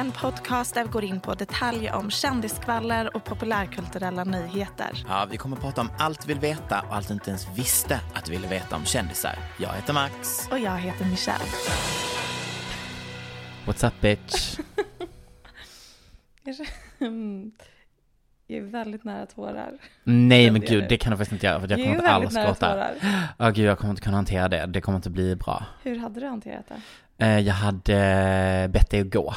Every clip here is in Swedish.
en podcast där vi går in på detaljer om kändiskvaller och populärkulturella nyheter. Ja, vi kommer att prata om allt vi vill veta och allt du inte ens visste att du ville veta om kändisar. Jag heter Max. Och jag heter Michelle. What's up bitch? Jag är väldigt nära tårar. Nej men gud, det kan du faktiskt inte göra för jag Jag kommer inte alls gråta. Ja gud, jag kommer inte kunna hantera det. Det kommer inte bli bra. Hur hade du hanterat det? Eh, Jag hade bett dig att gå.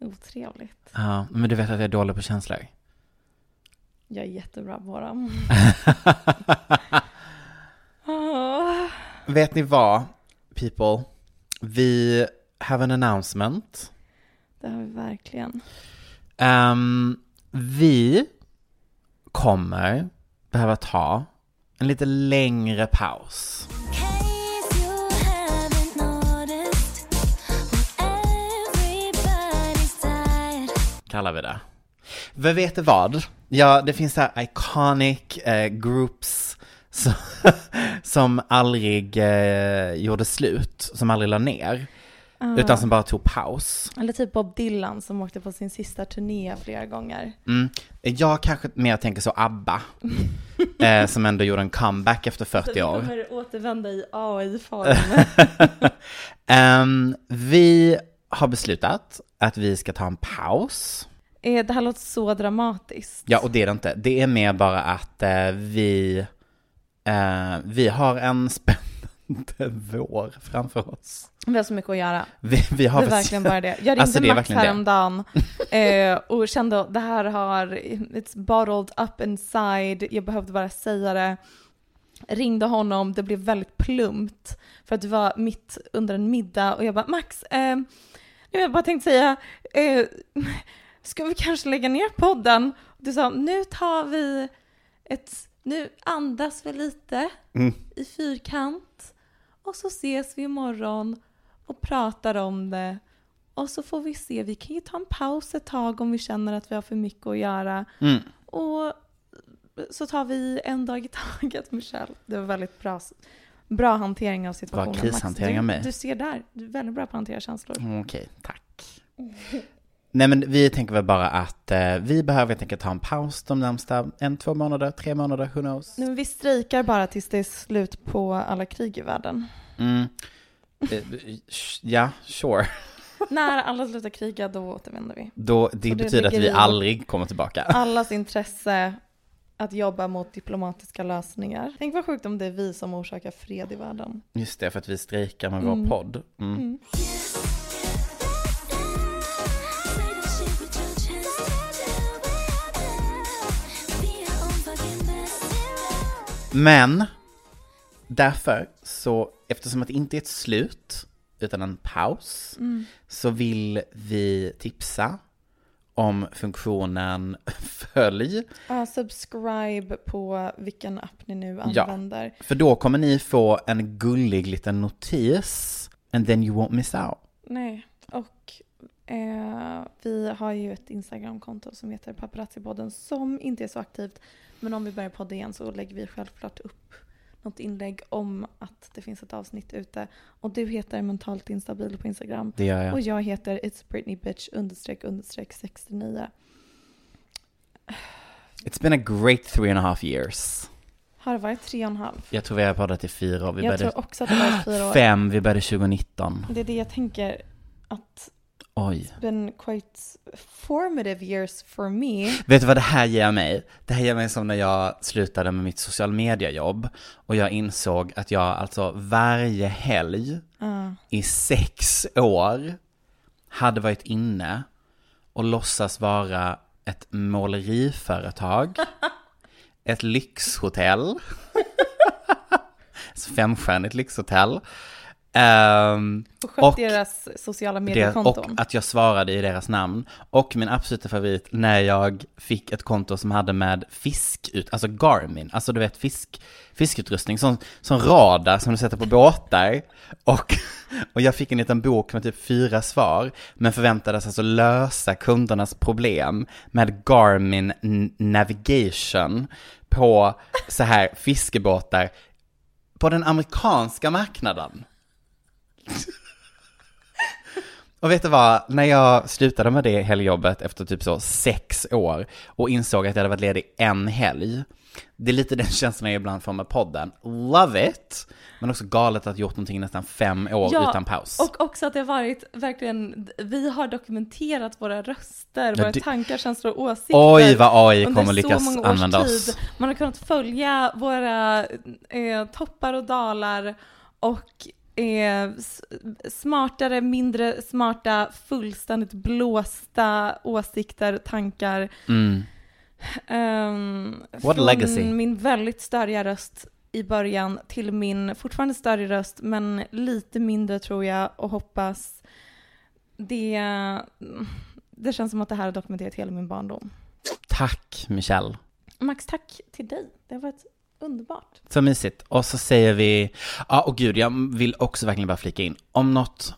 Otrevligt. Ja, men du vet att jag är dålig på känslor. Jag är jättebra på dem. Åh. Vet ni vad, people? Vi have an announcement. Det har vi verkligen. Ehm, vi kommer behöva ta en lite längre paus. Kallar vi det. Vad vet du vad? Ja, det finns så här iconic eh, groups som, som aldrig eh, gjorde slut, som aldrig la ner, utan som bara tog paus. Eller typ Bob Dylan som åkte på sin sista turné flera gånger. Mm. Jag kanske mer tänker så ABBA, eh, som ändå gjorde en comeback efter 40 år. kommer återvända i AI-form. Ehm, vi har beslutat att vi ska ta en paus. Eh, det här låter så dramatiskt. Ja, och det är det inte. Det är mer bara att eh, vi, eh, vi har en spännande vår framför oss. Vi har så mycket att göra. Vi, vi har Det är verkligen bara det. Jag ringde Alltså, det Max häromdagen eh, och kände att det här har, it's bottled up inside, jag behövde bara säga det. Ringde honom, det blev väldigt plumpt för att det var mitt under en middag och jag bara Max, eh, jag bara tänkt säga, eh, ska vi kanske lägga ner podden? Du sa, nu tar vi ett, nu andas vi lite Mm. i fyrkant och så ses vi imorgon och pratar om det. Och så får vi se, vi kan ju ta en paus ett tag om vi känner att vi har för mycket att göra. Mm. Och så tar vi en dag i taget, Michelle. Det var väldigt bra, bra hantering av situationen. Max. krishantering du, av mig. Du ser där, du är väldigt bra på att hantera känslor. Mm, Okej, tack. Nej men vi tänker väl bara att eh, vi behöver helt enkelt ta en paus de närmsta en, två månader, tre månader, who knows? Nu, men vi strejkar bara tills det är slut på alla krig i världen. Mm. Eh, Ja, sure. När alla slutar kriga, då återvänder vi. Då, det det betyder att vi aldrig kommer tillbaka. allas intresse att jobba mot diplomatiska lösningar. Tänk vad sjukt om det är vi som orsakar fred i världen. Just det, för att vi strejkar med Mm. vår podd. Mm. Mm. Men därför så, eftersom att det inte är ett slut, utan en paus, Mm. så vill vi tipsa om funktionen följ. Ja, subscribe på vilken app ni nu Ja. använder. För då kommer ni få en gullig liten notis, and then you won't miss out. Nej, och eh, vi har ju ett Instagramkonto som heter Paparazzi-podden som inte är så aktivt. Men om vi börjar podda igen så lägger vi självklart upp något inlägg om att det finns ett avsnitt ute. Och du heter mentalt instabil på Instagram. Det gör jag. Och jag heter It's Britney Bitch understreck understreck 69. It's been a great three and a half years. Har det varit tre och en halv? Jag tror vi har poddat i fyra år. Vi jag började tror också att det varit fyra år. fem, vi började 2019. Det är det jag tänker att Oj. been quite formative years for me. Vet du vad det här ger mig? Det här ger mig som när jag slutade med mitt social media-jobb och jag insåg att jag alltså varje helg Ja. i sex år hade varit inne och låtsas vara ett måleriföretag, ett lyxhotell, ett femstjärnigt lyxhotell, ehm, och skött deras sociala mediekonton. och att jag svarade i deras namn. Och min absoluta favorit när jag fick ett konto som hade med fisk ut, alltså Garmin, alltså du vet fisk, fiskutrustning, som, som radar som du sätter på båtar. Och, och jag fick en liten bok med typ fyra svar, men förväntades alltså lösa kundernas problem med Garmin Navigation på så här fiskebåtar på den amerikanska marknaden. Och vet du vad, när jag slutade med det helgjobbet efter typ så sex år och insåg att jag hade varit ledig en helg. Det är lite den känslan jag ibland får med podden. Love it! Men också galet att gjort någonting i nästan fem år Ja, utan paus. Och också att det har varit verkligen, vi har dokumenterat våra röster, Ja, våra det- tankar, känslor och åsikter. Oj vad AI kommer lyckas använda tid. oss. Man har kunnat följa våra eh, toppar och dalar och eh, s- smartare, mindre smarta, fullständigt blåsta åsikter, tankar. Mm. Um, What från legacy. min väldigt störiga röst i början till min fortfarande större röst men lite mindre tror jag och hoppas. Det, det känns som att det här har dokumenterat hela min barndom. Tack Michelle. Max, tack till dig. Det har varit underbart. Så mysigt. Och så säger vi, ja och gud, jag vill också verkligen bara flika in, om något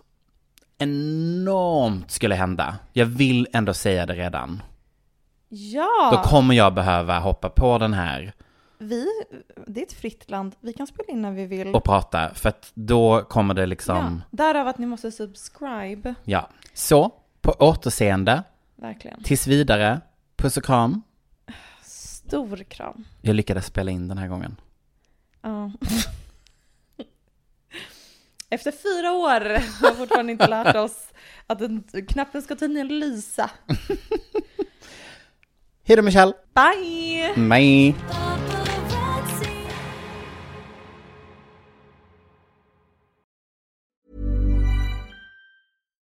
enormt skulle hända, jag vill ändå säga det redan, Ja, då kommer jag behöva hoppa på den här vi, det är ett fritt land. Vi kan spela in när vi vill. och prata, för att då kommer det liksom, ja, därav att ni måste subscribe. ja. Så, på återseende, Verkligen. tills vidare, puss och kram. Stor kram. Jag lyckades spela in den här gången. Ja. Efter fyra år har vi fortfarande inte lärt oss att den, knappen ska tydligen lysa. Hej då Michelle! Bye! Bye!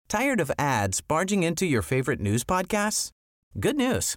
Tired of ads barging into your favorite news podcasts? Good news.